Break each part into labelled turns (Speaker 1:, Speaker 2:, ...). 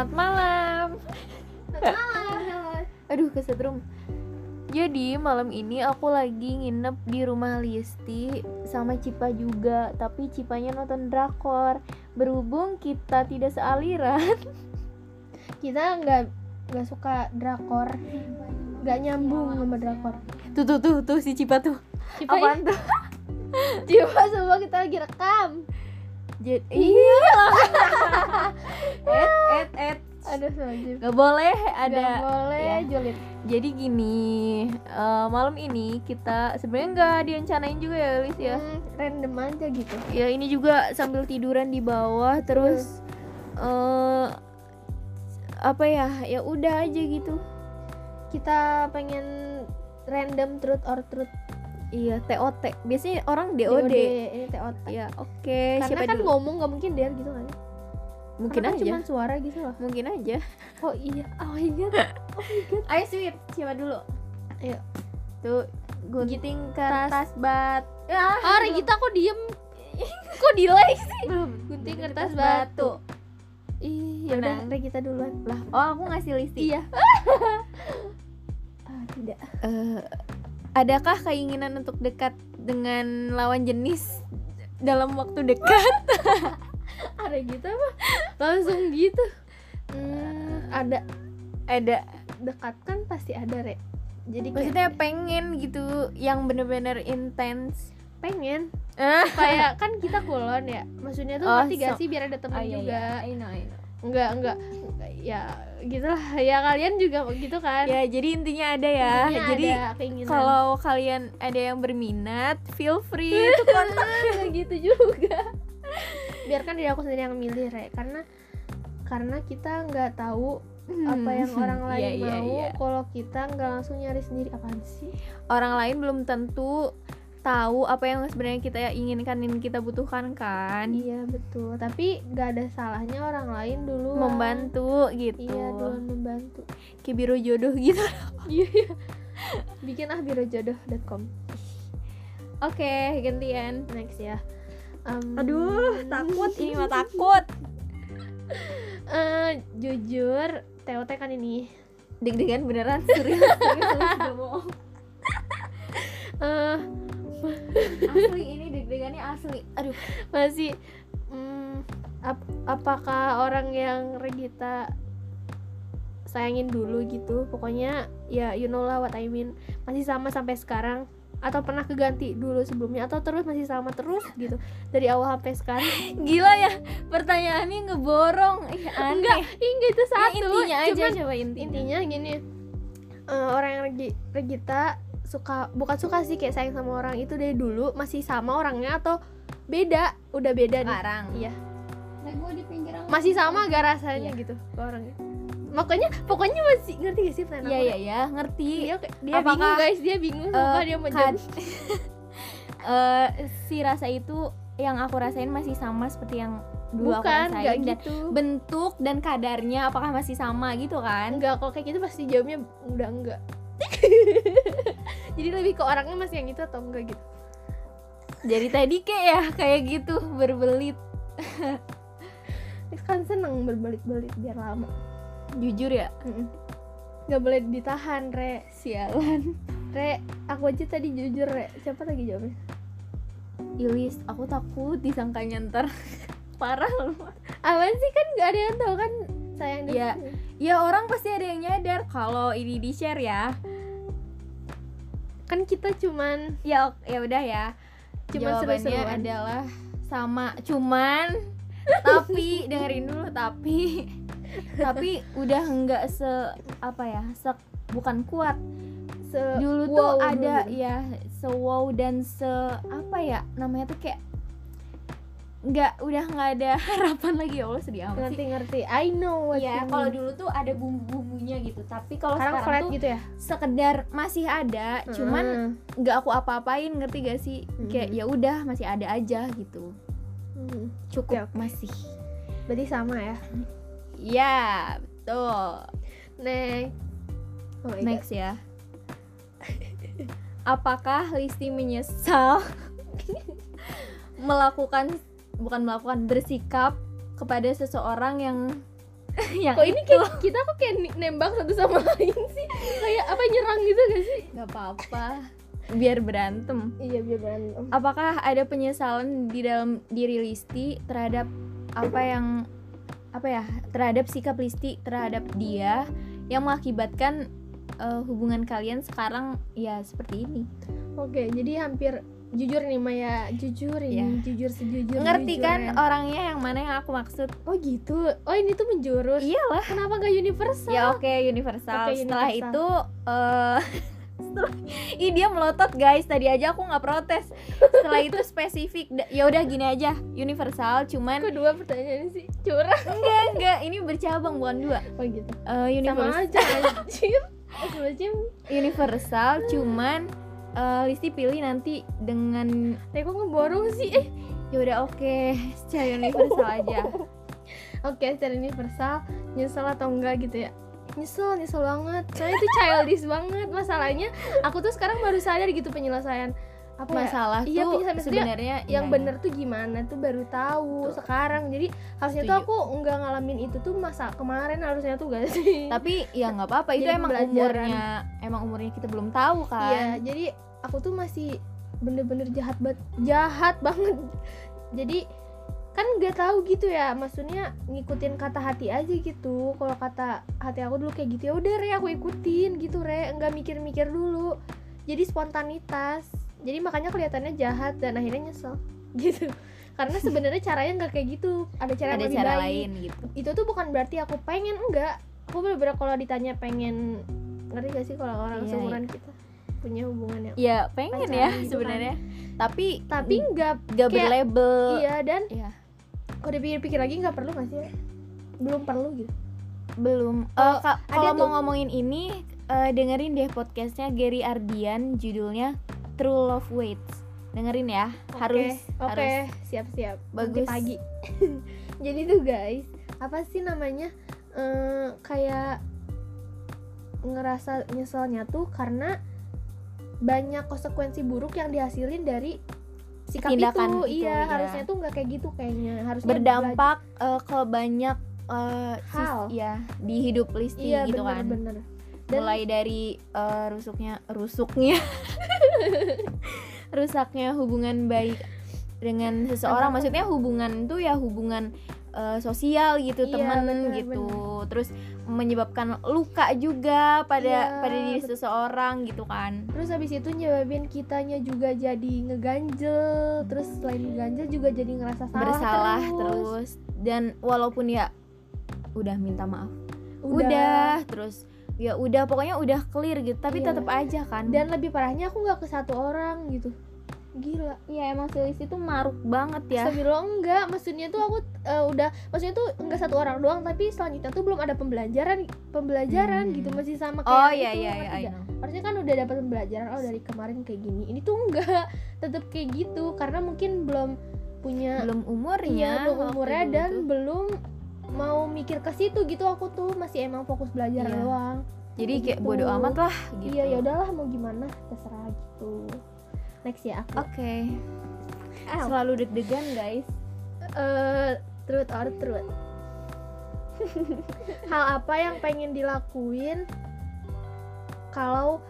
Speaker 1: Selamat malam.
Speaker 2: Malam.
Speaker 1: Aduh kesetrum. Jadi malam ini aku lagi nginep di rumah Listi sama Cipa juga, tapi Cipanya nonton drakor. Berhubung kita tidak sealiran,
Speaker 2: Kita nggak nggak suka drakor, nggak nyambung sama drakor.
Speaker 1: tuh tuh tuh tuh si Cipa tuh.
Speaker 2: Cipa
Speaker 1: Apaan tuh?
Speaker 2: Cipa semua kita lagi rekam.
Speaker 1: Jadi iya. et et et.
Speaker 2: Aduh wajib.
Speaker 1: Gak boleh ada.
Speaker 2: Nggak boleh
Speaker 1: ya.
Speaker 2: julid.
Speaker 1: Jadi gini, eh, malam ini kita sebenarnya nggak direncanain juga ya, Lis ya.
Speaker 2: Hmm, random aja gitu.
Speaker 1: ya ini juga sambil tiduran di bawah terus eh apa ya ya udah aja gitu
Speaker 2: Kita pengen random truth or truth
Speaker 1: iya TOT biasanya orang
Speaker 2: DOD.
Speaker 1: DOD
Speaker 2: Ini TOT.
Speaker 1: ya oke
Speaker 2: Karena
Speaker 1: siapa
Speaker 2: kan
Speaker 1: dulu
Speaker 2: ngomong nggak mungkin der gitu kan?
Speaker 1: mungkin
Speaker 2: Karena kan
Speaker 1: aja
Speaker 2: cuma suara gitu loh.
Speaker 1: mungkin aja
Speaker 2: Oh iya. Oh my god.
Speaker 1: ayo sweet siapa dulu
Speaker 2: Ayo.
Speaker 1: tuh gunting kertas bat ya
Speaker 2: Ah, Regita kok diem? kok delay sih?
Speaker 1: belum
Speaker 2: Gunting kertas batu. Ih, ya udah. Regita duluan.
Speaker 1: lah oh aku ngasih listi
Speaker 2: Iya. ah, tidak.
Speaker 1: Eh, adakah keinginan untuk dekat dengan lawan jenis dalam waktu dekat
Speaker 2: Ada gitu apa? Langsung gitu. Hmm, ada
Speaker 1: ada
Speaker 2: dekat kan pasti ada, Re. Jadi kayak
Speaker 1: maksudnya pengen gitu yang bener-bener intens
Speaker 2: pengen kayak kan kita kulon ya. Maksudnya tuh
Speaker 1: Oh,
Speaker 2: gak
Speaker 1: so-
Speaker 2: sih biar ada temen juga.
Speaker 1: I know, I know.
Speaker 2: Enggak, enggak. Ya gitulah. Ya kalian juga gitu kan.
Speaker 1: ya jadi intinya ada ya
Speaker 2: Intinya
Speaker 1: jadi kalau kalian ada yang berminat feel free to kontak
Speaker 2: Nggak gitu juga biarkan diri aku sendiri yang milih re karena karena kita nggak tahu apa yang orang lain
Speaker 1: Iya, iya,
Speaker 2: mau
Speaker 1: iya.
Speaker 2: kalau kita nggak langsung nyari sendiri apaan sih
Speaker 1: orang lain belum tentu tahu apa yang sebenarnya kita inginkan dan kita butuhkan kan
Speaker 2: iya betul tapi nggak ada salahnya orang lain dulu
Speaker 1: membantu gitu
Speaker 2: iya duluan membantu
Speaker 1: kayak biro jodoh gitu
Speaker 2: iya iya bikin ah birojodoh.com
Speaker 1: oke gantian
Speaker 2: next ya Em,
Speaker 1: aduh takut ini mah takut
Speaker 2: eh, jujur TOT kan ini
Speaker 1: deg-degan beneran serius serius serius gak bohong
Speaker 2: eh
Speaker 1: asli ini deg-degannya asli. Aduh.
Speaker 2: Masih mm, ap- apakah orang yang Regita sayangin dulu gitu? Pokoknya ya you know lah what I mean. Masih sama sampai sekarang. Atau pernah keganti dulu sebelumnya? Atau terus masih sama terus gitu? Dari awal sampai sekarang.
Speaker 1: Gila ya pertanyaannya ngeborong. Ih, aneh.
Speaker 2: Enggak enggak itu
Speaker 1: Ya,
Speaker 2: satu.
Speaker 1: intinya aja coba intinya.
Speaker 2: intinya gini eh, orang yang Regi- Regita suka bukan suka sih kayak sayang sama orang itu dari dulu masih sama orangnya atau beda? Udah beda nih.
Speaker 1: Sekarang.
Speaker 2: Iya.
Speaker 1: Nah, gua di pinggiran
Speaker 2: masih sama gak rasanya
Speaker 1: Iya.
Speaker 2: gitu ke orangnya? Makanya pokoknya masih ngerti gak sih plan
Speaker 1: iya
Speaker 2: aku?
Speaker 1: iya iya ngerti.
Speaker 2: Dia dia
Speaker 1: Apakah,
Speaker 2: bingung guys dia bingung
Speaker 1: Eh,
Speaker 2: dia menjadi
Speaker 1: Eh, si rasa itu yang aku rasain masih sama seperti yang dulu aku
Speaker 2: bukan
Speaker 1: rasain.
Speaker 2: nggak
Speaker 1: dan
Speaker 2: gitu.
Speaker 1: bentuk dan kadarnya apakah masih sama gitu kan?
Speaker 2: Enggak kalau kayak gitu pasti jawabnya udah enggak jadi lebih ke orangnya masih yang itu atau enggak gitu?
Speaker 1: Dari tadi kayak ya kayak gitu berbelit.
Speaker 2: Kan seneng berbelit-belit biar lama.
Speaker 1: Jujur ya?
Speaker 2: Nggak boleh ditahan re.
Speaker 1: Sialan.
Speaker 2: Re aku aja tadi jujur re. Siapa lagi jawabnya?
Speaker 1: Ilis aku takut disangkanya ntar. Parah loh.
Speaker 2: Apa sih? Kan nggak ada yang tahu kan? Sayang
Speaker 1: Iya. ya orang pasti ada yang nyadar kalau ini di share ya
Speaker 2: kan kita cuman
Speaker 1: ya ya udah ya.
Speaker 2: Cuman
Speaker 1: jawabannya adalah sama cuman tapi dengerin dulu tapi. Tapi udah nggak se apa ya se bukan kuat.
Speaker 2: Se
Speaker 1: dulu
Speaker 2: wow
Speaker 1: tuh ada
Speaker 2: dulu.
Speaker 1: ya se wow dan se apa ya namanya tuh kayak nggak udah nggak ada harapan lagi. Ya Allah sedih amat sih.
Speaker 2: Ngerti ngerti I know what
Speaker 1: ya kalau dulu tuh ada bumbu-bumbunya gitu. Tapi kalau
Speaker 2: sekarang
Speaker 1: sekarang, tuh
Speaker 2: gitu ya?
Speaker 1: sekedar masih ada cuman
Speaker 2: Hmm.
Speaker 1: nggak aku apa-apain ngerti gak sih? Kayak
Speaker 2: Hmm.
Speaker 1: ya udah masih ada aja gitu.
Speaker 2: Hmm.
Speaker 1: cukup
Speaker 2: Oke, oke.
Speaker 1: masih.
Speaker 2: Berarti sama ya?
Speaker 1: Ya betul.
Speaker 2: Next. Oh my God.
Speaker 1: next ya. Apakah Listi menyesal melakukan bukan melakukan bersikap kepada seseorang yang yang
Speaker 2: kok ini kayak kita kok kayak nembak satu sama lain sih? Kayak apa nyerang gitu gak sih?
Speaker 1: Nggak apa-apa. Biar berantem.
Speaker 2: Iya biar berantem.
Speaker 1: Apakah ada penyesalan di dalam diri Listi terhadap apa yang apa ya terhadap sikap Listi terhadap dia yang mengakibatkan eh, hubungan kalian sekarang ya seperti ini?
Speaker 2: Oke jadi hampir jujur nih Maya. Jujur
Speaker 1: Iya.
Speaker 2: jujur sejujur
Speaker 1: ngerti kan orangnya yang mana yang aku maksud?
Speaker 2: Oh gitu. Oh ini tuh menjurus.
Speaker 1: Iyalah.
Speaker 2: Kenapa gak universal?
Speaker 1: Ya oke universal.
Speaker 2: Oke,
Speaker 1: setelah
Speaker 2: universal.
Speaker 1: itu eh setelah ih dia melotot guys. Tadi aja aku nggak protes. Setelah itu spesifik ya udah gini aja. Universal cuman
Speaker 2: kedua pertanyaan sih? Curang.
Speaker 1: Enggak enggak. Ini bercabang bukan dua.
Speaker 2: Oh gitu.
Speaker 1: Eh, universal
Speaker 2: sama aja Anjir.
Speaker 1: universal cuman eh, Listi pilih nanti dengan
Speaker 2: Tapi kok ngeborong sih? Eh.
Speaker 1: Ya udah oke. Secara universal aja.
Speaker 2: Oke secara universal. Nyesel atau enggak gitu ya? Nyesel nyesel banget. Soalnya itu childish banget. Masalahnya aku tuh sekarang baru sadar gitu penyelesaian apa ya,
Speaker 1: masalah
Speaker 2: Iya,
Speaker 1: tuh
Speaker 2: maksudnya
Speaker 1: sebenarnya
Speaker 2: yang
Speaker 1: iya,
Speaker 2: bener tuh gimana tuh baru tahu
Speaker 1: Betul.
Speaker 2: sekarang jadi harusnya tuh
Speaker 1: Setuju.
Speaker 2: aku nggak ngalamin itu tuh masa kemarin harusnya tuh gak sih
Speaker 1: tapi ya nggak apa-apa itu
Speaker 2: Jadi
Speaker 1: emang
Speaker 2: pembelajaran.
Speaker 1: umurnya emang umurnya kita belum tahu
Speaker 2: Iya,
Speaker 1: kan
Speaker 2: jadi aku tuh masih bener-bener jahat banget, jahat banget. Jadi kan nggak tahu gitu ya, maksudnya ngikutin kata hati aja gitu. Kalau kata hati aku dulu kayak gitu ya udah re aku ikutin gitu re, nggak mikir-mikir dulu. Jadi spontanitas. Jadi makanya kelihatannya jahat dan akhirnya nyesel gitu. Karena sebenarnya caranya nggak kayak gitu. Ada cara yang
Speaker 1: ada
Speaker 2: lebih
Speaker 1: cara
Speaker 2: baik
Speaker 1: lain gitu
Speaker 2: itu tuh bukan berarti aku pengen enggak aku bener-bener kalau ditanya pengen ngerti gak sih kalau orang
Speaker 1: Iya,
Speaker 2: seumuran kita punya hubungan yang
Speaker 1: ya pengen ya
Speaker 2: gitu kan.
Speaker 1: sebenarnya tapi
Speaker 2: tapi enggak
Speaker 1: nggak
Speaker 2: kayak-
Speaker 1: berlabel
Speaker 2: iya dan
Speaker 1: Iya.
Speaker 2: kalau dipikir-pikir lagi nggak perlu gak sih belum perlu gitu
Speaker 1: belum
Speaker 2: Oh, ada
Speaker 1: kalau
Speaker 2: tuh.
Speaker 1: mau ngomongin ini eh, dengerin deh podcastnya Gary Ardian judulnya True Love Waits. Dengerin ya harus
Speaker 2: oke.
Speaker 1: harus
Speaker 2: siap-siap.
Speaker 1: Bagus.
Speaker 2: Nanti pagi. Jadi tuh guys apa sih namanya Eh, kayak ngerasa nyeselnya tuh karena banyak konsekuensi buruk yang dihasilin dari sikap
Speaker 1: Tindakan
Speaker 2: itu,
Speaker 1: itu,
Speaker 2: iya.
Speaker 1: ya.
Speaker 2: harusnya tuh nggak kayak gitu kayaknya. Harusnya
Speaker 1: berdampak eh, ke banyak sis-
Speaker 2: Hal.
Speaker 1: ya di hidup Listi
Speaker 2: iya
Speaker 1: gitu kan.
Speaker 2: bener-bener Dan-
Speaker 1: mulai dari eh, rusuknya rusuknya. Rusaknya hubungan baik dengan seseorang. Maksudnya hubungan tuh ya hubungan eh, sosial gitu
Speaker 2: Iya,
Speaker 1: temen
Speaker 2: bener,
Speaker 1: gitu. terus menyebabkan luka juga pada
Speaker 2: Iya,
Speaker 1: pada diri
Speaker 2: betul.
Speaker 1: seseorang gitu kan.
Speaker 2: Terus habis itu nyebabin kitanya juga jadi ngeganjel. Terus selain ngeganjel juga jadi ngerasa salah
Speaker 1: bersalah
Speaker 2: terus,
Speaker 1: terus. Dan walaupun ya udah minta maaf.
Speaker 2: Udah.
Speaker 1: udah, terus ya udah pokoknya udah clear gitu tapi
Speaker 2: Iya.
Speaker 1: tetap aja kan
Speaker 2: dan lebih parahnya aku nggak ke satu orang gitu gila
Speaker 1: ya emang si Listi tuh maruk banget ya
Speaker 2: Astagfirullah enggak maksudnya tuh aku eh, udah maksudnya tuh enggak satu orang doang tapi selanjutnya tuh belum ada pembelajaran pembelajaran
Speaker 1: Hmm.
Speaker 2: gitu masih sama kayak
Speaker 1: oh iya
Speaker 2: itu,
Speaker 1: iya iya I
Speaker 2: nggak?
Speaker 1: know.
Speaker 2: harusnya kan udah dapat pembelajaran oh dari kemarin kayak gini ini tuh enggak tetap kayak gitu karena mungkin belum punya
Speaker 1: belum umurnya
Speaker 2: iya belum umurnya dan
Speaker 1: tuh.
Speaker 2: belum mau mikir ke situ gitu aku tuh masih emang fokus belajar
Speaker 1: Iya.
Speaker 2: doang
Speaker 1: jadi kayak
Speaker 2: gitu.
Speaker 1: bodo amat lah gitu
Speaker 2: iya ya udahlah mau gimana? Terserah gitu. Next ya aku.
Speaker 1: Oke.
Speaker 2: Ow.
Speaker 1: selalu deg-degan guys.
Speaker 2: Eh, truth or truth? Hal apa yang pengen dilakuin kalau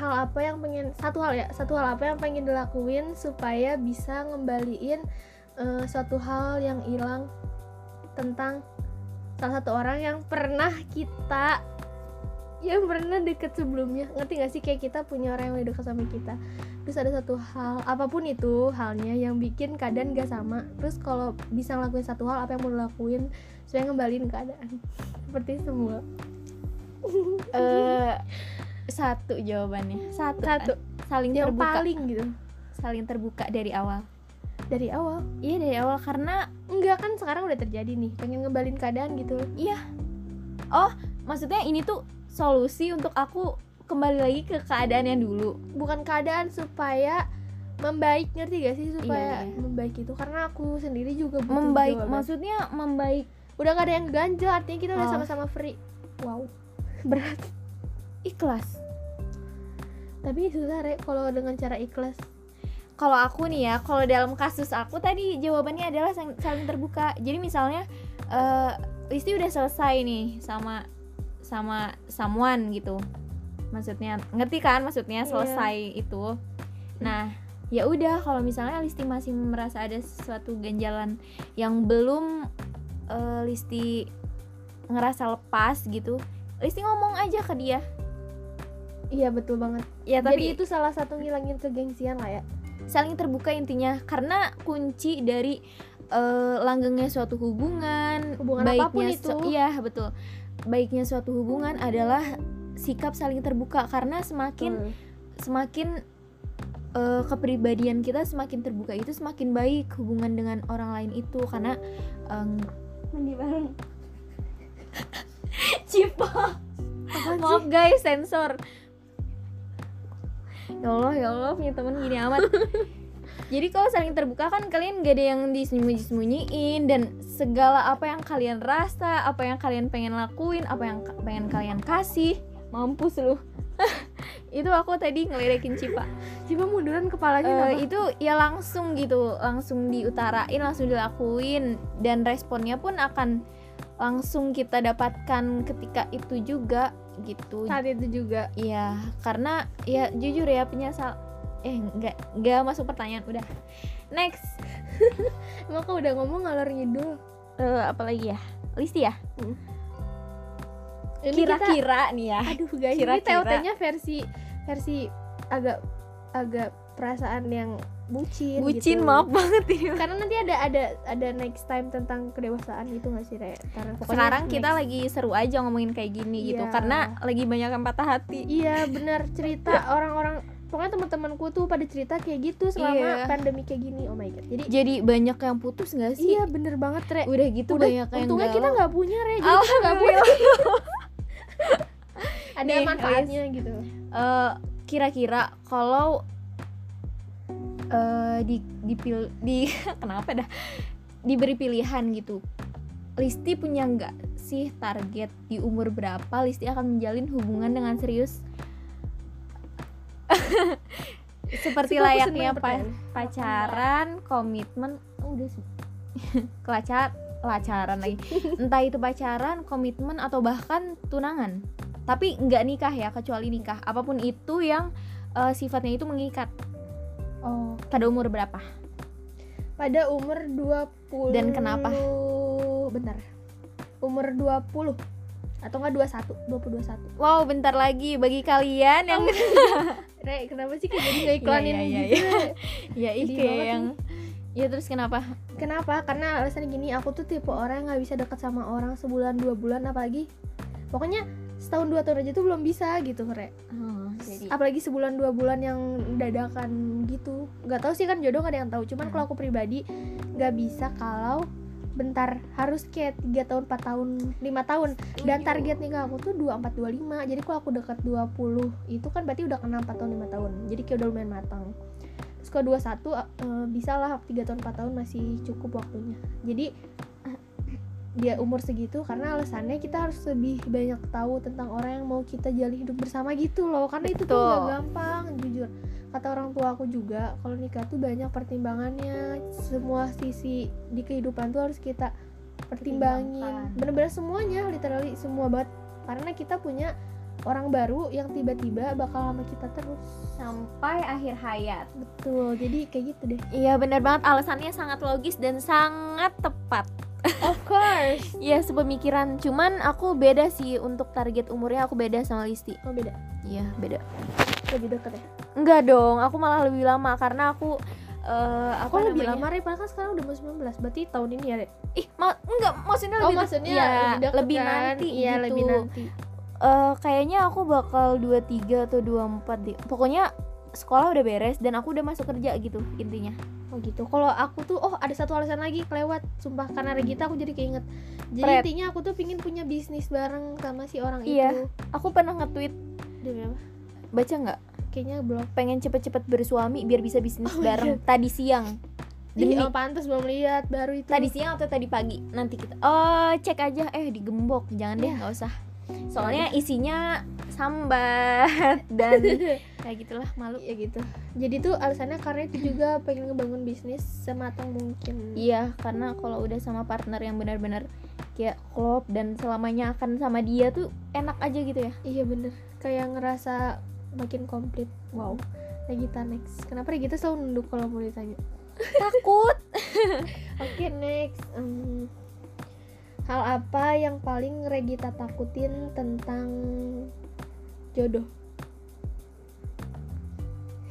Speaker 2: hal apa yang pengen satu hal ya satu hal apa yang pengen dilakuin supaya bisa ngembaliin eh, suatu hal yang hilang tentang salah satu orang yang pernah kita yang pernah deket sebelumnya. Ngerti gak sih? Kayak kita punya orang yang udah deket sama kita. Terus ada satu hal apa pun itu halnya yang bikin keadaan gak sama. Terus kalau bisa ngelakuin satu hal apa yang mau dilakuin? Supaya ngembaliin keadaan. Seperti semua.
Speaker 1: Eh satu jawabannya. Satu kan?
Speaker 2: satu.
Speaker 1: Saling
Speaker 2: yang
Speaker 1: terbuka.
Speaker 2: paling gitu.
Speaker 1: Saling terbuka dari awal
Speaker 2: dari awal.
Speaker 1: Iya dari awal. Karena
Speaker 2: enggak kan sekarang udah terjadi nih pengen ngembalin keadaan gitu.
Speaker 1: Maksudnya ini tuh solusi untuk aku kembali lagi ke keadaan yang dulu?
Speaker 2: Bukan keadaan supaya membaik. Ngerti gak sih supaya
Speaker 1: Iya, iya.
Speaker 2: membaik itu? Karena aku sendiri juga butuh
Speaker 1: membaik
Speaker 2: jawaban.
Speaker 1: maksudnya membaik.
Speaker 2: Udah gak ada yang ganjel artinya kita udah
Speaker 1: Oh.
Speaker 2: sama-sama free. Wow berat.
Speaker 1: Ikhlas.
Speaker 2: Tapi susah re kalau dengan cara ikhlas
Speaker 1: kalau aku nih ya kalau dalam kasus aku tadi jawabannya adalah saling terbuka. Jadi misalnya eh Listi udah selesai nih sama sama someone gitu. Maksudnya ngerti kan maksudnya
Speaker 2: Iya.
Speaker 1: selesai itu? Nah ya udah kalau misalnya Listi masih merasa ada sesuatu ganjalan yang belum eh, Listi ngerasa lepas gitu Listi ngomong aja ke dia.
Speaker 2: Iya betul banget.
Speaker 1: Ya
Speaker 2: jadi
Speaker 1: tapi
Speaker 2: itu salah satu ngilangin kegengsian lah ya
Speaker 1: saling terbuka intinya. Karena kunci dari eh, langgengnya suatu hubungan,
Speaker 2: Hubungan apa pun itu.
Speaker 1: iya betul. Baiknya suatu hubungan adalah sikap saling terbuka. Karena semakin
Speaker 2: Betul.
Speaker 1: semakin eh, kepribadian kita semakin terbuka itu semakin baik hubungan dengan orang lain itu. Karena em, mandi bareng.
Speaker 2: Apaan
Speaker 1: maaf guys sensor ya Allah ya Allah punya temen gini amat. Jadi kalau saling terbuka kan kalian gak ada yang disembunyi-sembunyiin dan segala apa yang kalian rasa apa yang kalian pengen lakuin apa yang ka- pengen kalian kasih mampus lu. Itu aku tadi ngeledekin Cipa.
Speaker 2: Coba munduran kepalanya kenapa?
Speaker 1: itu ya langsung gitu langsung diutarain langsung dilakuin dan responnya pun akan langsung kita dapatkan ketika itu juga gitu.
Speaker 2: Saat itu juga.
Speaker 1: Iya, karena ya jujur ya penyesal eh nggak nggak masuk pertanyaan udah. Next.
Speaker 2: Emang kau udah ngomong ngalor ngidul?
Speaker 1: Eh apa lagi ya? Listi ya?
Speaker 2: Ini kita-
Speaker 1: kira-kira nih ya.
Speaker 2: Aduh guys ini
Speaker 1: Kira-kira.
Speaker 2: TOT-nya versi versi agak agak perasaan yang bucin
Speaker 1: bucin
Speaker 2: gitu.
Speaker 1: maaf banget ini
Speaker 2: karena nanti ada ada ada next time tentang kedewasaan gitu nggak sih Re? Ntar pokoknya
Speaker 1: sekarang kita
Speaker 2: next.
Speaker 1: lagi seru aja ngomongin kayak gini gitu
Speaker 2: Iya.
Speaker 1: karena lagi banyak yang patah hati.
Speaker 2: Iya benar cerita orang-orang pokoknya teman-temanku tuh pada cerita kayak gitu selama
Speaker 1: Iya.
Speaker 2: pandemi kayak gini. Oh my god. Jadi
Speaker 1: jadi banyak yang putus nggak sih?
Speaker 2: Iya bener banget Re.
Speaker 1: Udah gitu
Speaker 2: Udah,
Speaker 1: banyak yang
Speaker 2: untungnya kita nggak punya Re. Jadi kita nggak punya. Ada
Speaker 1: Nih,
Speaker 2: manfaatnya gitu.
Speaker 1: Eh, kira-kira kalau eh di dipil di kenapa dah? Diberi pilihan gitu. Listi punya nggak sih target di umur berapa Listi akan menjalin hubungan dengan serius? Seperti layaknya pa- pacaran komitmen oh, udah sih. Kelacar lacaran lagi. Entah itu pacaran komitmen atau bahkan tunangan. Tapi nggak nikah ya kecuali nikah. Apa pun itu yang eh, sifatnya itu mengikat
Speaker 2: oh.
Speaker 1: Pada umur berapa?
Speaker 2: Pada umur 20
Speaker 1: Dan kenapa?
Speaker 2: bentar. Umur 20 atau enggak 21 20 21
Speaker 1: wow bentar lagi bagi kalian yang
Speaker 2: Re kenapa sih kayak jadi iklanin
Speaker 1: Iya, iya,
Speaker 2: gitu? Re?
Speaker 1: ya
Speaker 2: Sedih
Speaker 1: ike
Speaker 2: banget
Speaker 1: yang ya terus kenapa?
Speaker 2: Kenapa? Karena alasannya gini aku tuh tipe orang yang nggak bisa deket sama orang sebulan dua bulan apalagi pokoknya setahun dua tahun aja tuh belum bisa gitu Re.
Speaker 1: Oh, jadi
Speaker 2: apalagi sebulan dua bulan yang dadakan gitu. Nggak tahu sih kan jodoh nggak ada yang tahu. Cuman
Speaker 1: Hmm.
Speaker 2: kalau aku pribadi nggak bisa kalau bentar harus kayak tiga tahun 4 tahun lima tahun. Dan target nikah aku tuh 24 25 jadi kalau aku dekat 20 itu kan berarti udah kena 4 tahun 5 tahun. Jadi kayak udah lumayan matang. Terus kalau 21 eh, bisa lah 3 tahun 4 tahun masih cukup waktunya. Jadi dia umur segitu karena alasannya kita harus lebih banyak tahu tentang orang yang mau kita jalin hidup bersama gitu loh. Karena itu tuh
Speaker 1: Betul.
Speaker 2: gak gampang jujur. Kata orang tua aku juga kalau nikah tuh banyak pertimbangannya. Semua sisi di kehidupan tuh harus kita pertimbangin. Bener-bener semuanya literally semua banget. Karena kita punya orang baru yang tiba-tiba bakal sama kita terus.
Speaker 1: Sampai akhir hayat.
Speaker 2: Betul jadi kayak gitu deh.
Speaker 1: Iya benar banget. Alasannya sangat logis dan sangat tepat
Speaker 2: of course.
Speaker 1: Ya sepemikiran. Cuman aku beda sih untuk target umurnya aku beda sama Listi.
Speaker 2: Oh beda?
Speaker 1: Iya beda.
Speaker 2: Lebih deket ya?
Speaker 1: Enggak dong aku malah lebih lama karena aku eh apa
Speaker 2: aku lebih
Speaker 1: namanya?
Speaker 2: lama Re, kan sekarang udah mau 19 berarti tahun ini ya Re?
Speaker 1: ih ma enggak maksudnya
Speaker 2: oh
Speaker 1: lebih
Speaker 2: maksudnya
Speaker 1: ya,
Speaker 2: lebih, deket
Speaker 1: lebih
Speaker 2: kan?
Speaker 1: nanti
Speaker 2: iya
Speaker 1: gitu.
Speaker 2: lebih nanti.
Speaker 1: Eh, kayaknya aku bakal 23 atau 24 deh. Pokoknya sekolah udah beres dan aku udah masuk kerja gitu intinya
Speaker 2: Oh gitu. Kalau aku tuh, oh ada satu alasan lagi kelewat. Sumpah karena Regita aku jadi keinget. Jadi
Speaker 1: Prep.
Speaker 2: intinya aku tuh pingin punya bisnis bareng sama si orang
Speaker 1: Iya.
Speaker 2: itu.
Speaker 1: aku pernah nge-tweet
Speaker 2: Demi apa?
Speaker 1: baca nggak
Speaker 2: Kayaknya belum.
Speaker 1: pengen cepet-cepet bersuami biar bisa bisnis
Speaker 2: Oh,
Speaker 1: bareng tadi siang
Speaker 2: Demi oh, pantas belum lihat baru itu.
Speaker 1: tadi siang atau tadi pagi nanti kita oh cek aja eh digembok jangan deh
Speaker 2: Iya.
Speaker 1: nggak usah soalnya isinya sambat. Dan kayak gitulah malu.
Speaker 2: Ya gitu. Jadi tuh alasannya karena itu juga pengen ngebangun bisnis sematang mungkin.
Speaker 1: Iya karena kalau udah sama partner yang benar-benar kayak klop dan selamanya akan sama dia tuh enak aja gitu ya.
Speaker 2: Iya bener. Kayak ngerasa makin komplit. Wow. Regita next. Kenapa Regita selalu nunduk kalau mau ditanya?
Speaker 1: Takut.
Speaker 2: Oke next. Em, hal apa yang paling Regita takutin tentang jodoh.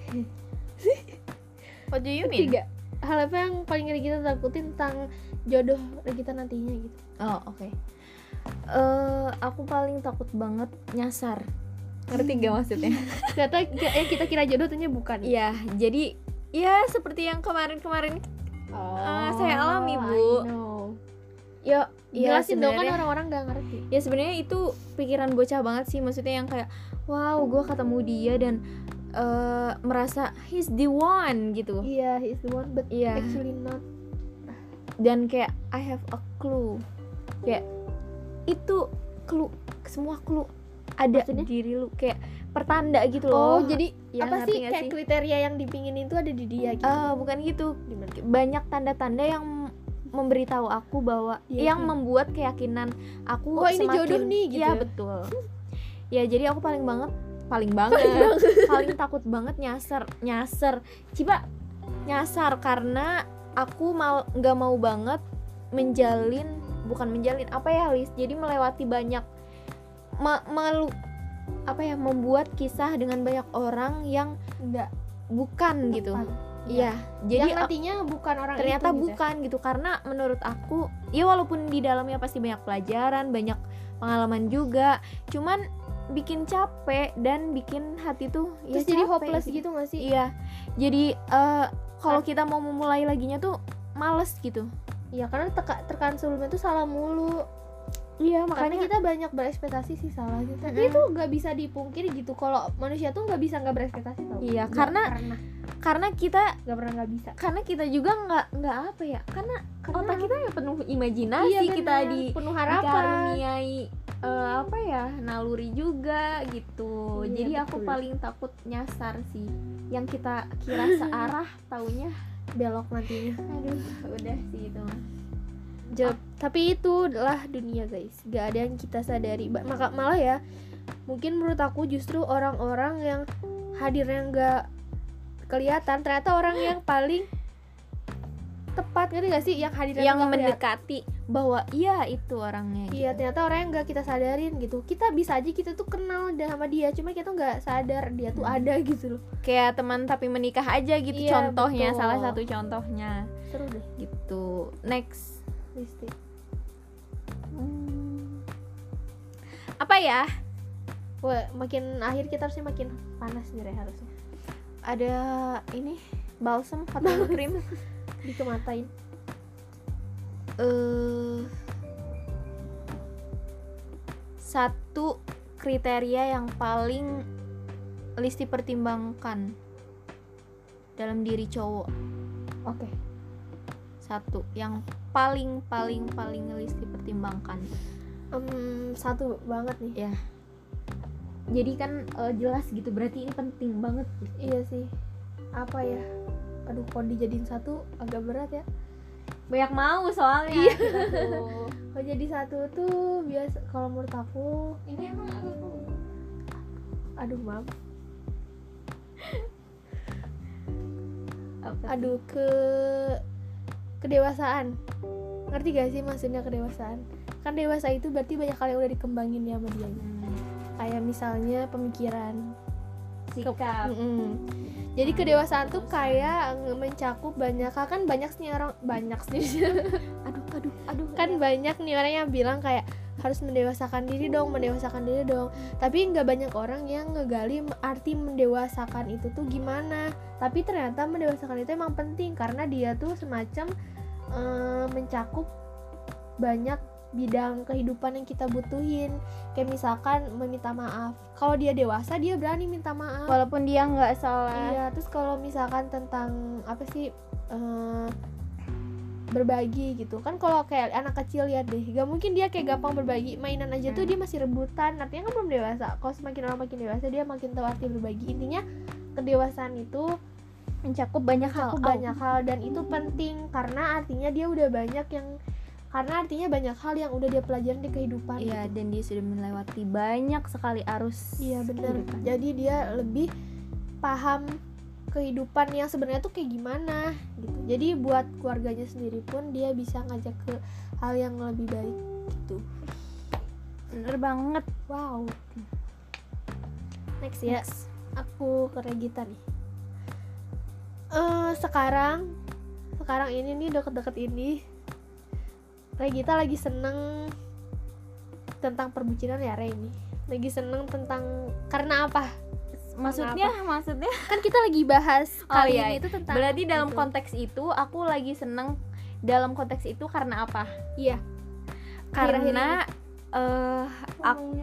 Speaker 1: What do you mean
Speaker 2: tiga hal apa yang paling Regita takutin tentang jodoh Regita nantinya gitu?
Speaker 1: Oh oke. Eh, aku paling takut banget nyasar. Ngerti gak maksudnya?
Speaker 2: Ternyata yang kita kira jodoh ternyata bukan.
Speaker 1: Iya, jadi ya seperti yang kemarin-kemarin.
Speaker 2: Oh,
Speaker 1: saya ya ya
Speaker 2: jelasin dong kan orang-orang gak ngerti.
Speaker 1: Ya sebenarnya itu pikiran bocah banget sih maksudnya yang kayak wow gue ketemu dia dan eh, merasa he's the one gitu.
Speaker 2: Iya he's the one but
Speaker 1: Iya.
Speaker 2: actually not.
Speaker 1: Dan kayak I have a clue. Kayak itu clue semua clue ada
Speaker 2: Maksudnya?
Speaker 1: di diri lu kayak pertanda gitu
Speaker 2: oh
Speaker 1: loh
Speaker 2: jadi
Speaker 1: Ya,
Speaker 2: apa sih kayak
Speaker 1: sih?
Speaker 2: kriteria yang dipingin itu ada di dia gitu?
Speaker 1: Eh, bukan gitu.
Speaker 2: Gimana?
Speaker 1: Banyak tanda-tanda yang memberitahu aku bahwa
Speaker 2: Iya,
Speaker 1: yang
Speaker 2: iya.
Speaker 1: membuat keyakinan aku
Speaker 2: Wah, ini
Speaker 1: semakin
Speaker 2: jodoh nih, gitu
Speaker 1: Iya
Speaker 2: ya?
Speaker 1: betul ya jadi aku paling banget paling banget paling takut banget nyasar nyasar cipa nyasar karena aku mal nggak mau banget menjalin bukan menjalin apa ya Lis jadi melewati banyak me- melu apa ya membuat kisah dengan banyak orang yang
Speaker 2: enggak
Speaker 1: bukan gitu
Speaker 2: Tepat.
Speaker 1: Iya.
Speaker 2: Jadi
Speaker 1: jadi
Speaker 2: yang nantinya bukan orang
Speaker 1: ternyata
Speaker 2: itu, gitu ya?
Speaker 1: bukan gitu karena menurut aku ya walaupun di dalamnya pasti banyak pelajaran banyak pengalaman juga cuman bikin capek dan bikin hati tuh ya
Speaker 2: terus jadi
Speaker 1: capek
Speaker 2: hopeless gitu. gak sih?
Speaker 1: Iya. Jadi eh, kalau kita mau memulai laginya tuh males gitu.
Speaker 2: Iya karena teka, sebelumnya tuh salah mulu
Speaker 1: iya
Speaker 2: Makanya
Speaker 1: makanya
Speaker 2: kita banyak berekspektasi sih salahnya Tapi
Speaker 1: Mm-mm.
Speaker 2: itu gak bisa dipungkiri gitu Kalau manusia tuh gak bisa gak berekspektasi tau.
Speaker 1: Iya,
Speaker 2: Nggak
Speaker 1: karena-
Speaker 2: pernah,
Speaker 1: karena kita
Speaker 2: Gak pernah gak bisa.
Speaker 1: karena kita juga nggak nggak apa ya karena,
Speaker 2: Karena
Speaker 1: otak kita ya penuh imajinasi
Speaker 2: Iya,
Speaker 1: kita
Speaker 2: bener.
Speaker 1: di
Speaker 2: Penuh harapan.
Speaker 1: dikaruniai eh, apa ya naluri juga gitu.
Speaker 2: Iya,
Speaker 1: jadi aku
Speaker 2: betul.
Speaker 1: paling takut nyasar sih yang kita kira searah taunya
Speaker 2: Belok nantinya.
Speaker 1: Aduh udah sih itu mah
Speaker 2: Jawab. Tapi itu adalah dunia guys. Gak ada yang kita sadari. Maka Malah ya Mungkin menurut aku justru orang-orang yang hadirnya gak kelihatan Ternyata orang yang paling tepat ngerti gak sih? Yang hadirnya
Speaker 1: yang mendekati bahwa iya itu orangnya
Speaker 2: Iya
Speaker 1: gitu.
Speaker 2: ternyata orang yang gak kita sadarin gitu. Kita bisa aja kita tuh kenal sama dia Cuma kita nggak sadar dia tuh
Speaker 1: Hmm.
Speaker 2: ada gitu loh.
Speaker 1: Kayak teman tapi menikah aja gitu.
Speaker 2: Iya,
Speaker 1: contohnya
Speaker 2: betul.
Speaker 1: salah satu contohnya.
Speaker 2: Seru deh.
Speaker 1: Gitu. Next
Speaker 2: Listi
Speaker 1: Hmm. apa ya?
Speaker 2: Wah makin akhir kita harusnya makin panas nih Re, harusnya.
Speaker 1: Ada ini balsam atau krim
Speaker 2: Dikematain.
Speaker 1: Eh satu kriteria yang paling Listi pertimbangkan dalam diri cowok.
Speaker 2: Oke.
Speaker 1: Satu yang paling paling paling Listi pertimbangkan
Speaker 2: Em, Satu banget nih.
Speaker 1: Ya. Jadi kan eh, jelas gitu berarti ini penting banget. Gitu.
Speaker 2: Iya sih. Apa ya? Aduh kalau dijadiin satu agak berat ya.
Speaker 1: Banyak mau soalnya.
Speaker 2: Iya. Kalau jadi satu tuh biasa Kalau menurut aku
Speaker 1: ini emang agak
Speaker 2: Aduh maaf? Aduh ke Kedewasaan. Ngerti gak sih maksudnya kedewasaan? Kan dewasa itu berarti banyak hal yang udah dikembangin ya sama dia
Speaker 1: Hmm,
Speaker 2: Kayak misalnya pemikiran.
Speaker 1: Sikap.
Speaker 2: Mm-mm. Jadi kedewasaan tuh kayak mencakup banyak hal. Kan banyak nih orang banyak sih.
Speaker 1: Aduh aduh aduh.
Speaker 2: Kan banyak nih orang yang bilang kayak harus mendewasakan diri dong mendewasakan diri dong. Tapi nggak banyak orang yang ngegali arti mendewasakan itu tuh gimana. Tapi ternyata mendewasakan itu emang penting karena dia tuh semacam eh, mencakup banyak bidang kehidupan yang kita butuhin. Kayak misalkan meminta maaf. Kalau dia dewasa dia berani minta maaf.
Speaker 1: Walaupun dia nggak salah
Speaker 2: Iya, terus kalau misalkan tentang apa sih eh, berbagi gitu kan kalau kayak anak kecil lihat deh gak mungkin dia kayak gampang berbagi mainan aja tuh dia masih rebutan artinya kan belum dewasa kalau semakin orang makin dewasa dia makin tahu arti berbagi intinya kedewasaan itu
Speaker 1: mencakup banyak hal
Speaker 2: mencakup banyak hal dan itu penting karena artinya dia udah banyak yang karena artinya banyak hal yang udah dia pelajarin di kehidupan
Speaker 1: Iya,
Speaker 2: gitu.
Speaker 1: dan dia sudah melewati banyak sekali arus.
Speaker 2: iya
Speaker 1: kehidupan.
Speaker 2: jadi dia lebih paham kehidupan yang sebenarnya tuh kayak gimana gitu. Jadi buat keluarganya sendiri pun dia bisa ngajak ke hal yang lebih baik gitu.
Speaker 1: Bener banget.
Speaker 2: wow. Next ya.
Speaker 1: Next.
Speaker 2: aku ke Regita nih. Eh sekarang sekarang ini nih deket-deket ini Regita lagi seneng tentang perbucinan ya Re ini. Lagi seneng tentang karena apa
Speaker 1: Maksudnya, maksudnya?
Speaker 2: Kan kita lagi bahas
Speaker 1: Oh,
Speaker 2: kali
Speaker 1: iya,
Speaker 2: ini itu tentang
Speaker 1: berarti dalam
Speaker 2: itu.
Speaker 1: konteks itu aku lagi seneng dalam konteks itu karena apa?
Speaker 2: iya.
Speaker 1: Karena eh aku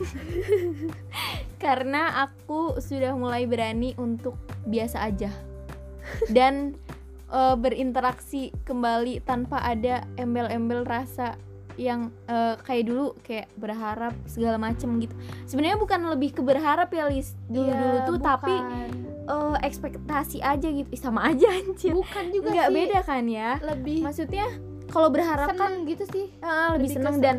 Speaker 1: karena aku sudah mulai berani untuk biasa aja. Dan eh, berinteraksi kembali tanpa ada embel-embel rasa yang eh, kayak dulu kayak berharap segala macem gitu. Sebenarnya bukan lebih ke berharap ya Lis. Dulu dulu
Speaker 2: Iya,
Speaker 1: tuh tapi
Speaker 2: bukan.
Speaker 1: eh, ekspektasi aja gitu. Ih, sama aja anjir.
Speaker 2: Bukan juga
Speaker 1: nggak
Speaker 2: sih.
Speaker 1: beda kan ya?
Speaker 2: Lebih
Speaker 1: maksudnya kalau berharap kan
Speaker 2: gitu sih.
Speaker 1: Eh, lebih
Speaker 2: ke
Speaker 1: seneng dan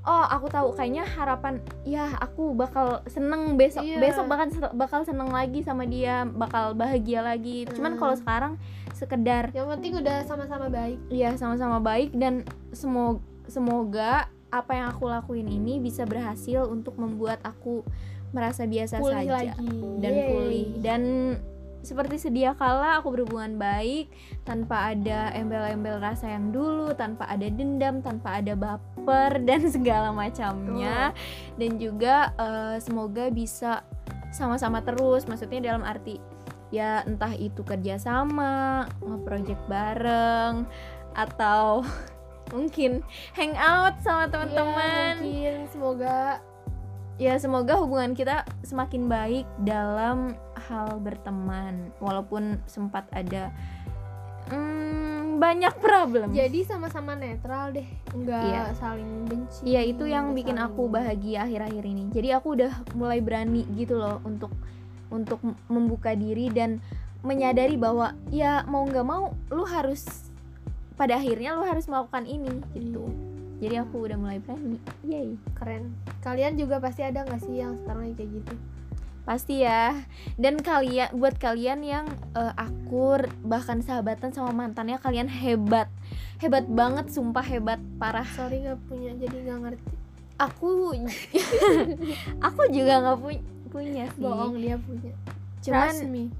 Speaker 1: oh aku tahu. Kayaknya harapan ya aku bakal seneng besok.
Speaker 2: Iya.
Speaker 1: besok bakal bakal seneng lagi sama dia bakal bahagia lagi. Cuman
Speaker 2: Hmm.
Speaker 1: kalau sekarang sekedar
Speaker 2: yang penting udah sama-sama baik.
Speaker 1: Ya sama-sama baik dan semoga semoga apa yang aku lakuin ini bisa berhasil untuk membuat aku merasa biasa
Speaker 2: pulih
Speaker 1: saja
Speaker 2: lagi.
Speaker 1: dan
Speaker 2: Yeay.
Speaker 1: pulih. Dan seperti sedia kala aku berhubungan baik tanpa ada embel-embel rasa yang dulu tanpa ada dendam tanpa ada baper dan segala macamnya. Dan juga eh, semoga bisa sama-sama terus. Maksudnya dalam arti ya entah itu kerjasama nge-project bareng atau mungkin. Hangout sama
Speaker 2: Iya,
Speaker 1: teman-teman.
Speaker 2: mungkin. Semoga
Speaker 1: ya semoga hubungan kita semakin baik dalam hal berteman. Walaupun sempat ada mm, banyak problem.
Speaker 2: Jadi sama-sama netral deh. Nggak
Speaker 1: Iya.
Speaker 2: saling benci.
Speaker 1: Iya itu yang bikin
Speaker 2: saling-
Speaker 1: aku bahagia akhir-akhir ini. Jadi aku udah mulai berani gitu loh untuk untuk membuka diri dan menyadari bahwa ya mau nggak mau lu harus pada akhirnya lu harus melakukan ini gitu. Jadi aku udah mulai berani. Yay.
Speaker 2: Keren. Kalian juga pasti ada nggak sih yang sekarang kayak gitu?
Speaker 1: Pasti ya. Dan kalian buat kalian yang eh, akur bahkan sahabatan sama mantannya kalian hebat. Hebat banget sumpah hebat parah.
Speaker 2: Sorry nggak punya jadi nggak ngerti.
Speaker 1: Aku aku juga nggak punya punya sih.
Speaker 2: Bohong dia punya.
Speaker 1: Cuman
Speaker 2: Trust me